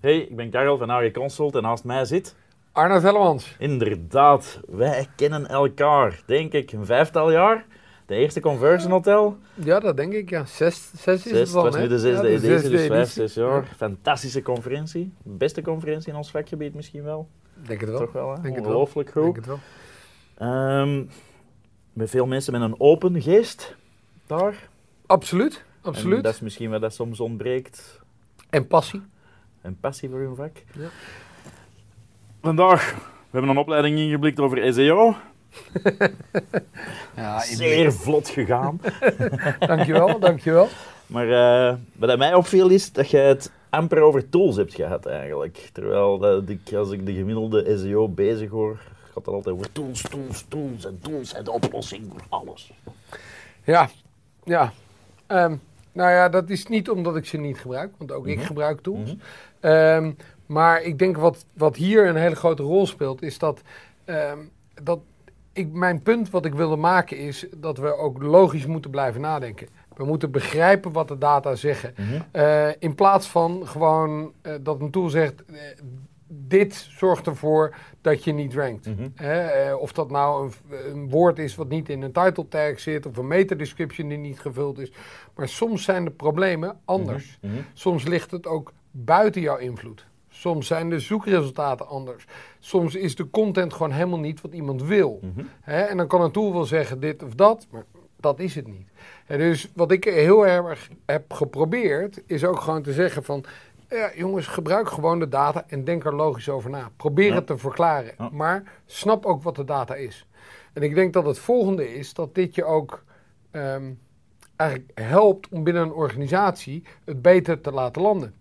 Hey, ik ben Karel van AG Consult en naast mij zit... Arno Vellemans. Inderdaad, wij kennen elkaar, denk ik, een vijftal jaar. De eerste Conversion Hotel. Ja, dat denk ik, ja. Zes, zes is Zes, het dan, was nu de zesde Ja, editie, zesde dus vijf, zes jaar. Fantastische conferentie. Beste conferentie in ons vakgebied misschien wel. Denk het wel. Toch wel, hè? Denk het wel. Ongelooflijk goed. Denk het wel. Ehm, met veel mensen met een open geest daar. Absoluut, En absoluut. dat is misschien wat dat soms ontbreekt. En passie. En passie voor hun vak. Ja. Vandaag, we hebben een opleiding ingeblikt over SEO. Ja, Zeer vlot gegaan. Dankjewel, dankjewel. maar eh, wat mij opviel is dat je het amper over tools hebt gehad eigenlijk. Terwijl dat ik, als ik de gemiddelde SEO bezig hoor, gaat het altijd over tools, tools, tools. En tools zijn de oplossing voor alles. Ja, ja. Ehm, nou ja, dat is niet omdat ik ze niet gebruik, want ook ik Mhm. gebruik tools. Mhm. Ehm, maar ik denk wat, wat hier een hele grote rol speelt, is dat, ehm, dat ik, mijn punt wat ik wilde maken is dat we ook logisch moeten blijven nadenken. We moeten begrijpen wat de data zeggen. Mhm. Eh, in plaats van gewoon eh, dat een tool zegt, eh, dit zorgt ervoor dat je niet rankt. Mhm. Eh, of dat nou een, een woord is wat niet in een title tag zit, of een meta-description die niet gevuld is. Maar soms zijn de problemen anders. Mhm. Soms ligt het ook buiten jouw invloed. Soms zijn de zoekresultaten anders. Soms is de content gewoon helemaal niet wat iemand wil. Mhm. En dan kan een tool wel zeggen dit of dat, maar dat is het niet. En dus wat ik heel erg heb geprobeerd, is ook gewoon te zeggen van... Ja, jongens, gebruik gewoon de data en denk er logisch over na. Probeer Ja. het te verklaren, Ja. maar snap ook wat de data is. En ik denk dat het volgende is dat dit je ook ehm, eigenlijk helpt om binnen een organisatie het beter te laten landen.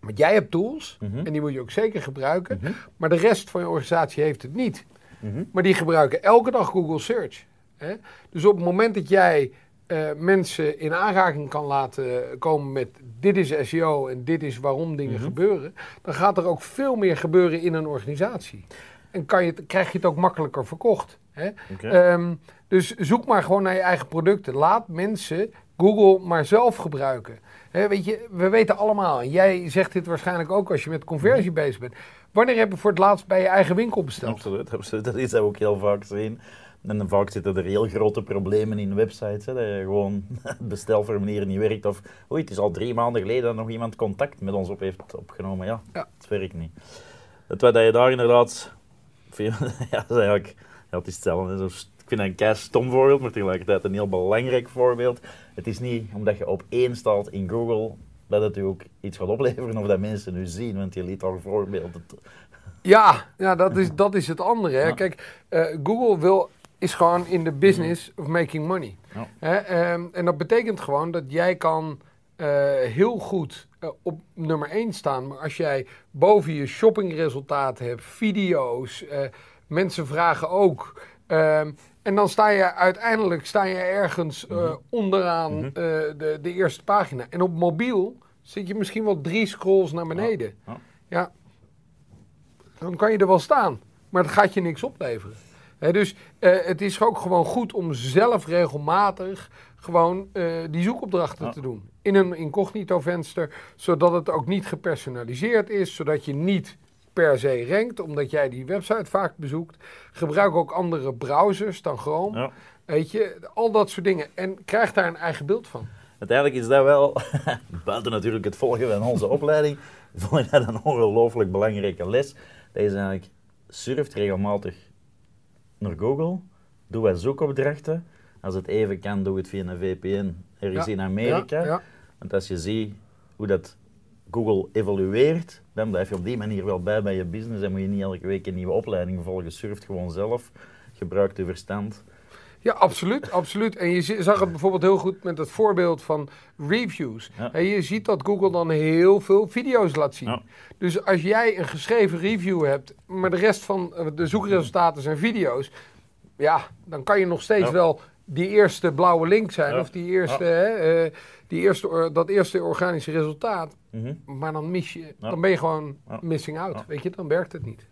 Want jij hebt tools Mhm. en die moet je ook zeker gebruiken, Mhm. maar de rest van je organisatie heeft het niet. Mhm. Maar die gebruiken elke dag Google Search. Hè? Dus op het moment dat jij eh, mensen in aanraking kan laten komen met dit is SEO en dit is waarom dingen Mhm. gebeuren, dan gaat er ook veel meer gebeuren in een organisatie. En kan je het, krijg je het ook makkelijker verkocht. Hè? Ehm, dus zoek maar gewoon naar je eigen producten. Laat mensen Google maar zelf gebruiken. Hè, weet je, we weten allemaal, en jij zegt dit waarschijnlijk ook als je met conversie bezig bent. Wanneer heb je voor het laatst bij je eigen winkel besteld? Absoluut, absoluut. Dat is ook heel vaak zien. En dan vaak zitten er heel grote problemen in websites. Hè, dat je gewoon het bestelformulier niet werkt. Of oei, het is al drie maanden geleden dat nog iemand contact met ons op heeft opgenomen. Ja, Ja. het werkt niet. Het wat dat je daar inderdaad... veel- Ja, dat is eigenlijk... Ja, het is hetzelfde. Ik vind dat een kei stom voorbeeld, maar tegelijkertijd een heel belangrijk voorbeeld. Het is niet omdat je op één staat in Google dat het u ook iets gaat opleveren of dat mensen u zien, want je liet al voorbeelden. Ja, ja dat, is, dat is het andere. Hè. Kijk, eh, Google wil, is gewoon in de business of making money. Ja. Ehm, en dat betekent gewoon dat jij kan eh, heel goed eh, op nummer 1 staan. Maar als jij boven je shoppingresultaten hebt, video's, eh, mensen vragen ook. ehm, en dan sta je uiteindelijk sta je ergens Mhm. onderaan Mhm. de, de eerste pagina. En op mobiel zit je misschien wel drie scrolls naar beneden. Ja. ja dan kan je er wel staan. Maar het gaat je niks opleveren. Dus eh, het is ook gewoon goed om zelf regelmatig gewoon eh, die zoekopdrachten Ja. te doen. In een incognito venster, zodat het ook niet gepersonaliseerd is. Zodat je niet per se rankt, omdat jij die website vaak bezoekt. Gebruik ook andere browsers dan Chrome. Ja. Weet je, al dat soort dingen. En krijg daar een eigen beeld van. Uiteindelijk is dat wel, buiten natuurlijk het volgen van onze opleiding, vond ik dat een ongelooflijk belangrijke les. Dat is eigenlijk, surft regelmatig naar Google, doe wat zoekopdrachten. Als het even kan, doe het via een VPN ergens Ja, in Amerika. Ja. Want als je ziet hoe dat Google evolueert, dan blijf je op die manier wel bij bij je business. En moet je niet elke week een nieuwe opleiding volgen. Surft gewoon zelf, gebruik je verstand. Ja, absoluut, absoluut. En je zag het bijvoorbeeld heel goed met het voorbeeld van reviews. Ja. En je ziet dat Google dan heel veel video's laat zien. Ja. Dus als jij een geschreven review hebt, maar de rest van eh, de zoekresultaten zijn video's, ja, dan kan je nog steeds Ja. wel die eerste blauwe link zijn of die eerste, hè, eh, die eerste, dat eerste organische resultaat. Mhm. Maar dan mis je, dan ben je gewoon missing out. Weet je, dan werkt het niet.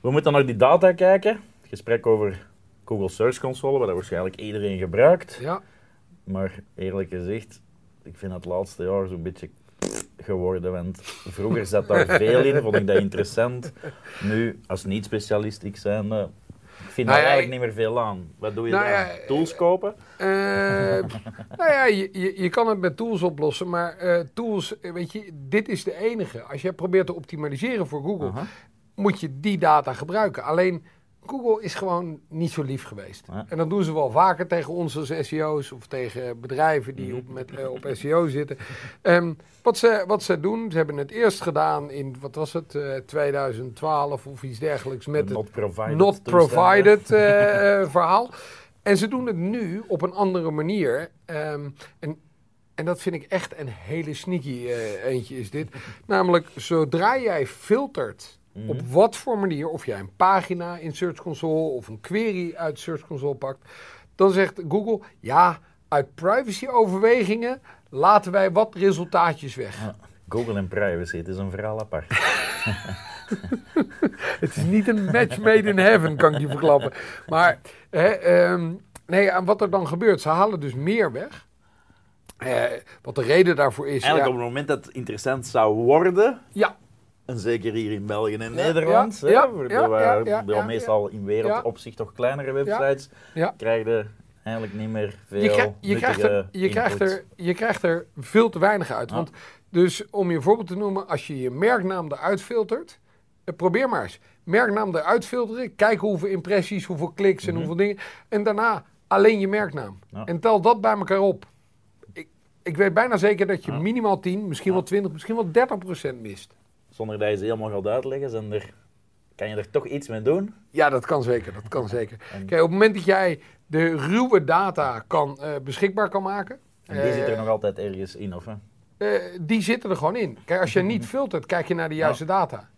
We moeten naar die data kijken. Gesprek over Google Search Console, wat dat waarschijnlijk iedereen gebruikt. Ja, Maar eerlijk gezegd, ik vind het laatste jaar zo'n beetje geworden. Want vroeger zat daar veel in, vond ik dat interessant. Nu, als niet-specialist ik zijn, eh, ik vind Nou daar ja, eigenlijk niet meer veel aan. Wat doe je Nou dan? ja, Tools kopen? Eh, nou ja, je, je, je kan het met tools oplossen, maar tools, weet je, dit is de enige. Als jij probeert te optimaliseren voor Google, moet je die data gebruiken. Alleen Google is gewoon niet zo lief geweest. Ja. En dat doen ze wel vaker tegen ons als SEO's of tegen bedrijven die op, met, eh, op SEO zitten. Ehm, wat, ze, wat ze doen, ze hebben het eerst gedaan in, wat was het, eh, 2012 of iets dergelijks met het Not provided. not provided eh, eh, verhaal. En ze doen het nu op een andere manier. Ehm, en, en dat vind ik echt een hele sneaky eh, eentje is dit. Namelijk, zodra jij filtert Mhm. op wat voor manier, of jij een pagina in Search Console of een query uit Search Console pakt, dan zegt Google, ja, uit privacyoverwegingen laten wij wat resultaatjes weg. Ja, Google en privacy, het is een verhaal apart. Het is niet een match made in heaven, kan ik je verklappen. Maar hè, ehm, nee, en wat er dan gebeurt, ze halen dus meer weg. Eh, wat de reden daarvoor is. Eigenlijk ja, op het moment dat het interessant zou worden, ja, en zeker hier in België en Nederland, ja, hè, waar- ja, meestal in wereldopzicht toch kleinere websites, ja. krijg je eigenlijk niet meer veel Je, krijg- je, krijgt er, je, krijgt er, je krijgt er veel te weinig uit. Want dus om je voorbeeld te noemen, als je je merknaam eruit filtert, eh, probeer maar eens. Merknaam eruit filteren, kijk hoeveel impressies, hoeveel kliks en hoeveel dingen. En daarna alleen je merknaam. Mhm. Ja. En tel dat bij elkaar op. Ik, ik weet bijna zeker dat je Ja. minimaal 10, misschien wel 20, misschien wel 30 procent mist. Zonder dat je ze helemaal gaat uitleggen, zijn er, kan je er toch iets mee doen. Ja, dat kan zeker. Dat kan zeker. En- Kijk, op het moment dat jij de ruwe data kan, eh, beschikbaar kan maken. En die eh, zit er nog altijd ergens in, of hè? Eh, die zitten er gewoon in. Kijk, als je niet filtert, kijk je naar de juiste data.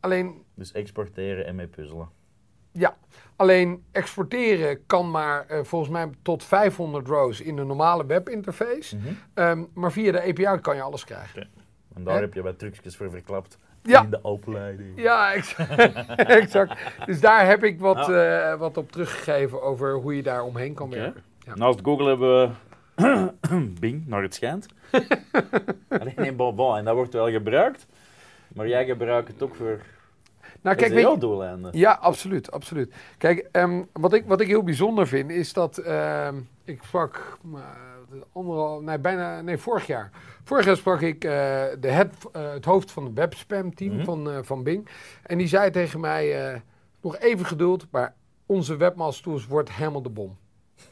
Alleen, Dus exporteren en mee puzzelen. ja, alleen exporteren kan maar volgens mij tot 500 rows in een normale webinterface. Mhm. Ehm, maar via de API kan je alles krijgen. En daar Hè? heb je wat trucjes voor verklapt. Ja. In de opleiding. Ja, exact. exact. Dus daar heb ik wat, eh, wat op teruggegeven over hoe je daar omheen kan werken. Ja. Naast Google hebben we Bing, naar het schijnt. Alleen nee, bon, bon, en dat wordt wel gebruikt. Maar jij gebruikt het ook voor Nou, kijk, je, SEO-doeleinden. Ja, absoluut, absoluut. Kijk, ehm, wat, ik, wat ik heel bijzonder vind is dat ehm, ik sprak uh, anderhalf, nee, bijna, nee, vorig jaar. Vorig jaar sprak ik eh, de head, eh, het hoofd van het webspam team Mhm. van, eh, van Bing. En die zei tegen mij, eh, nog even geduld, maar onze webmaster tools wordt helemaal de bom.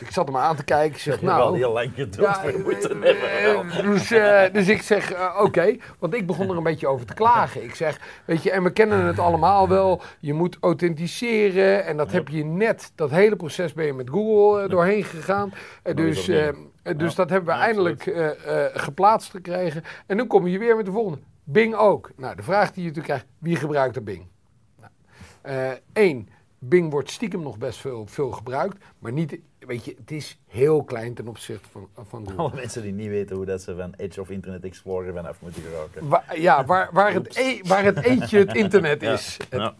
Ik zat hem aan te kijken, ik zeg, wel nou... heel lang geduld Ja, voor moeten eh, hebben. eh, dus, eh, dus ik zeg, eh, oké, want ik begon er een beetje over te klagen. Ik zeg, weet je, en we kennen het allemaal wel. Je moet authenticeren en dat heb je net, dat hele proces ben je met Google eh, doorheen gegaan. Eh, Nou, dus eh, eh, dus Ja, dat hebben we ja, eindelijk eh, eh, geplaatst gekregen. En nu kom je weer met de volgende. Bing ook. Nou, de vraag die je natuurlijk krijgt, wie gebruikt er Bing? Eén, Bing wordt stiekem nog best veel, veel gebruikt, maar niet, weet je, het is heel klein ten opzichte van, van Google. Alle mensen die niet weten hoe dat ze van Edge of Internet Explorer vanaf moeten geraken. Ja, waar, waar, het e- waar het eentje het internet Ja, is. Het-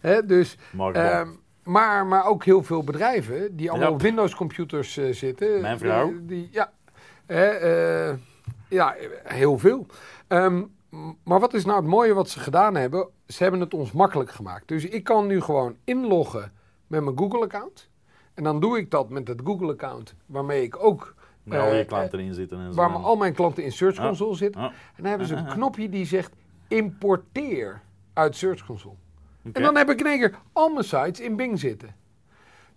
hè, dus, Maar ehm, maar, maar ook heel veel bedrijven die allemaal op Windows computers eh, zitten. Mijn vrouw. Die, die- ja, hè, eh, ja, heel veel. Ehm, maar wat is nou het mooie wat ze gedaan hebben? Ze hebben het ons makkelijk gemaakt. Dus ik kan nu gewoon inloggen met mijn Google-account. En dan doe ik dat met het Google-account, waarmee ik ook... waar al je eh, klanten in zitten en zo. Waar al mijn klanten in Search. Console zitten. En dan hebben ze een knopje die zegt importeer uit Search Console. En dan heb ik in één keer al mijn sites in Bing zitten.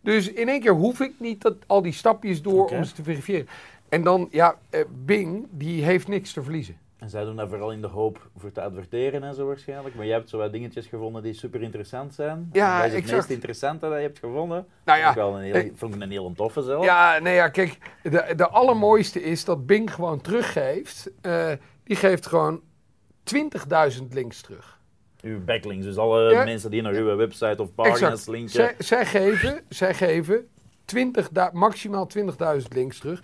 Dus in één keer hoef ik niet dat, al die stapjes door om ze te verifiëren. En dan, ja, eh, Bing, die heeft niks te verliezen. En zij doen dat vooral in de hoop voor te adverteren en zo waarschijnlijk. Maar je hebt zo wat dingetjes gevonden die super interessant zijn. Ja, Wat is het exact. meest interessante dat je hebt gevonden? Nou ja, ik wel een heel, eh, vond ik een heel toffe zelf. Ja, nee, ja, kijk, de, de allermooiste is dat Bing gewoon teruggeeft. eh, die geeft gewoon 20.000 links terug. Uw backlinks, dus alle Ja. mensen die naar uw website of pagina's Exact. linken. Zij, zij geven, zij geven 20, da- maximaal 20.000 links terug.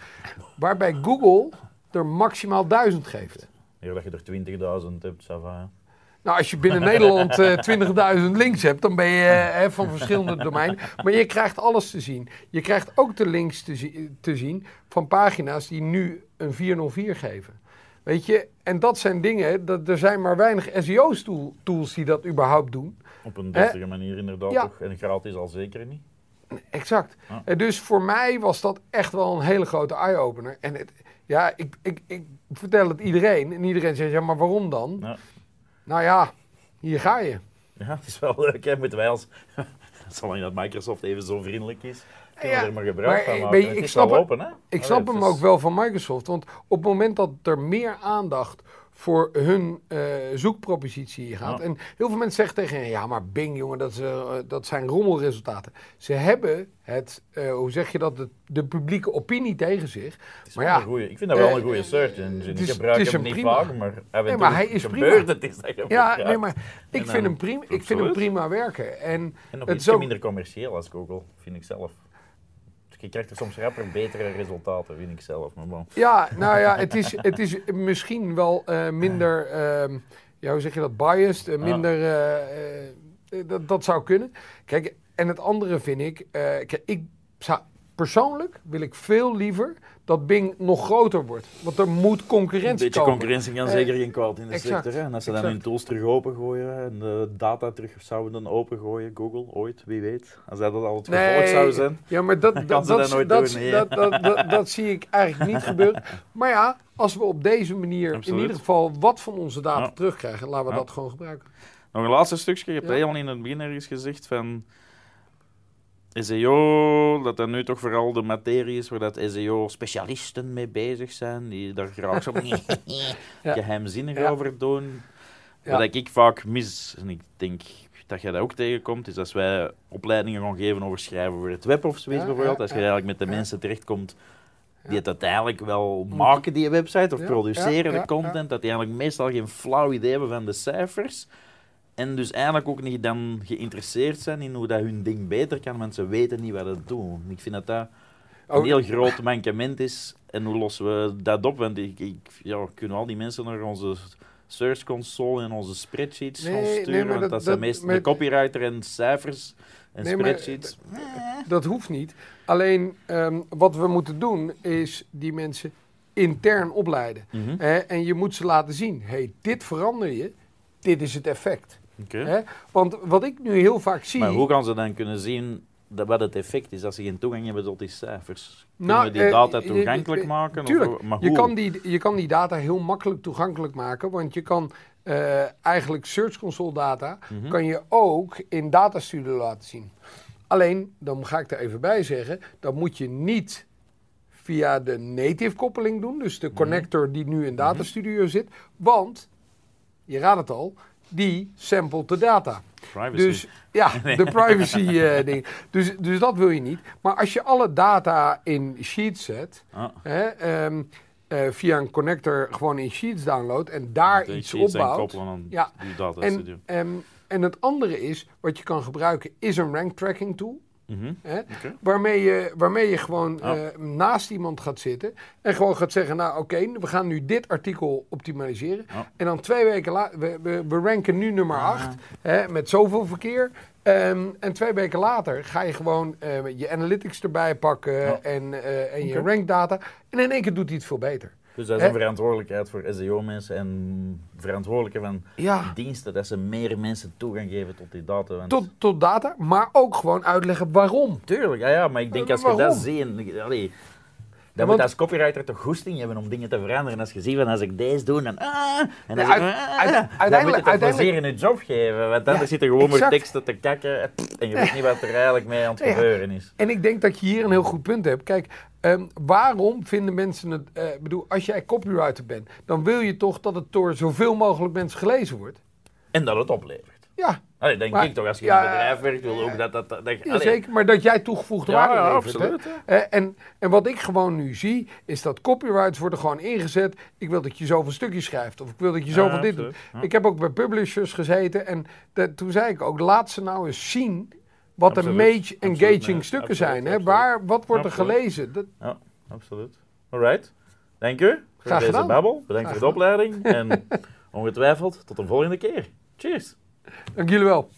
Waarbij Google er maximaal 1000 geeft. Hier dat je er 20.000 hebt, ça va, hè. Nou, als je binnen Nederland eh 20.000 links hebt, dan ben je eh, van verschillende domeinen. Maar je krijgt alles te zien. Je krijgt ook de links te, zi- te zien van pagina's die nu een 404 geven. Weet je, en dat zijn dingen, dat, er zijn maar weinig SEO-tools die dat überhaupt doen. Op een deftige manier inderdaad Ja. toch. En gratis al zeker niet. Exact. En dus voor mij was dat echt wel een hele grote eye-opener. En het, ja, ik, ik, ik vertel het iedereen. En iedereen zegt, ja, maar waarom dan? Ja. Nou ja, hier ga je. Ja, het is wel leuk. Hè? Moeten wij als... Zolang dat Microsoft even zo vriendelijk is, kunnen Ja, er maar gebruik maar, van eh, maken. je, ik is snap open, hè? Ik Allee, snap hem is- ook wel van Microsoft. Want op het moment dat er meer aandacht voor hun eh, zoekpropositie gaat. Ja. En heel veel mensen zeggen tegen je, ja, maar Bing, jongen, dat, is, eh, dat zijn rommelresultaten. Ze hebben het, eh, hoe zeg je dat, de, de publieke opinie tegen zich. Maar ja, goeie, ik vind dat wel een goede search engine. het Ik gebruik het hem niet prima. vaak, maar en Nee, hij is gebeurt prima. het is Ja, nee, maar ik En vind, hem prima, ik vind hem prima werken. En En nog het is minder commercieel als Google, vind ik zelf. Je krijgt er soms rapper betere resultaten, vind ik zelf. Maar bon. Ja, nou ja, het is, het is misschien wel eh, minder, ehm, ja, hoe zeg je dat, biased, eh, minder, eh, dat, dat zou kunnen. Kijk, en het andere vind ik, kijk, ik zou, persoonlijk wil ik veel liever dat Bing nog groter wordt. Want er moet Een concurrentie beetje komen. concurrentie kan Eh, zeker geen kwaad in de exact, sector. Hè? En als ze dan hun tools terug opengooien en de data terug zouden opengooien, Google ooit, wie weet. Als dat al het gevolg zou zijn. Ja, maar dat, Dan dat, dat, dat nooit dat, doen, nee. dat, dat, dat, dat zie ik eigenlijk niet gebeuren. Maar ja, als we op deze manier Absoluut. in ieder geval wat van onze data Ja. terugkrijgen, laten we Ja. dat gewoon gebruiken. Nog een laatste stukje. Je hebt Ja. helemaal in het begin ergens gezegd van SEO, dat dat nu toch vooral de materie is waar dat SEO-specialisten mee bezig zijn, die daar graag zo Ja. geheimzinnig Ja. over doen. Ja. Wat ik vaak mis, en ik denk dat je dat ook tegenkomt, is als wij opleidingen gaan geven over schrijven voor het web of zoiets bijvoorbeeld, als je eigenlijk met de mensen terechtkomt die het uiteindelijk wel maken, die website, of produceren de content, dat die eigenlijk meestal geen flauw idee hebben van de cijfers. En dus eigenlijk ook niet dan geïnteresseerd zijn in hoe dat hun ding beter kan, want ze weten niet wat het doen. Ik vind dat dat een Oh, heel groot mankement is. En hoe lossen we dat op? Want ik, ik, ja, kunnen al die mensen naar onze Search Console en onze spreadsheets Nee, gaan nee, sturen? maar want dat, dat- zijn meestal de copywriter en cijfers en Nee, maar spreadsheets. Dat hoeft niet. Alleen ehm, wat we moeten doen is die mensen intern opleiden. Mhm. En je moet ze laten zien: hey, dit verander je, dit is het effect. Hè? Want wat ik nu heel vaak zie. Maar hoe gaan ze dan kunnen zien dat wat het effect is als ze geen toegang hebben tot die cijfers? Kunnen Nou, we die eh, data je- toegankelijk je- maken? Of tuurlijk. hoe- maar Je hoe? kan, die, je kan die data heel makkelijk toegankelijk maken, want je kan eh, eigenlijk Search Console data Mhm. kan je ook in Data Studio laten zien. Alleen, dan ga ik er even bij zeggen, dat moet je niet via de native koppeling doen, dus de Mhm. connector die nu in Data Studio zit, want, je raadt het al, die samplet de data. Privacy. Dus ja, de privacy eh, ding. Dus, dus dat wil je niet. Maar als je alle data in Sheets zet, Ah, hè, ehm, eh, via een connector gewoon in Sheets download en daar de iets sheets opbouwt. aan Ja, die data En, ehm, en het andere is, wat je kan gebruiken, is een rank tracking tool. Mhm. Hè, waarmee, je, waarmee je gewoon eh, naast iemand gaat zitten en gewoon gaat zeggen, nou oké, we gaan nu dit artikel optimaliseren. En dan twee weken later, we, we, we ranken nu nummer 8 hè, met zoveel verkeer. Ehm, en twee weken later ga je gewoon eh, je analytics erbij pakken en, eh, en je Oké. rankdata. En in één keer doet hij het veel beter. Dus dat is een verantwoordelijkheid voor SEO-mensen en verantwoordelijke van Ja. diensten dat ze meer mensen toegang geven tot die data. Want Tot, tot data, maar ook gewoon uitleggen waarom. Tuurlijk, ja, ja, maar ik denk Maar als je dat waarom? ziet, en- allee, dan want- moet als copywriter toch goesting hebben om dingen te veranderen. Als je ziet van als ik deze doe, dan ah, en als Ja, ik, ah, uit- dan moet je uiteindelijk- toch plezier uiteindelijk- in je job geven. Want anders Ja, zit er gewoon maar exact. teksten te kakken en je weet niet wat er eigenlijk mee aan het gebeuren is. En ik denk dat je hier een heel goed punt hebt. Kijk, ehm, waarom vinden mensen het... eh, Ik bedoel, als jij copywriter bent, dan wil je toch dat het door zoveel mogelijk mensen gelezen wordt? En dat het oplevert. Ja, Allee, denk Maar- ik toch, als je ja, in een bedrijf werkt, wil ook dat dat... dat, dat ja zeker. Maar dat jij toegevoegde waarde ja, levert. hè? absoluut, Eh, en, en wat ik gewoon nu zie, is dat copywriters worden gewoon ingezet. Ik wil dat je zoveel stukjes schrijft. Of ik wil dat je zoveel dit doet. Ik heb ook bij publishers gezeten. En toen zei ik ook, laat ze nou eens zien... wat de Absoluut. meest Absoluut, engaging nee, stukken absoluut, zijn. Hè? Waar, wat wordt er gelezen? Dat, Ja, absoluut. Alright. Dank u voor deze babbel. Bedankt Graag voor de opleiding. En ongetwijfeld tot een volgende keer. Cheers. dank jullie wel.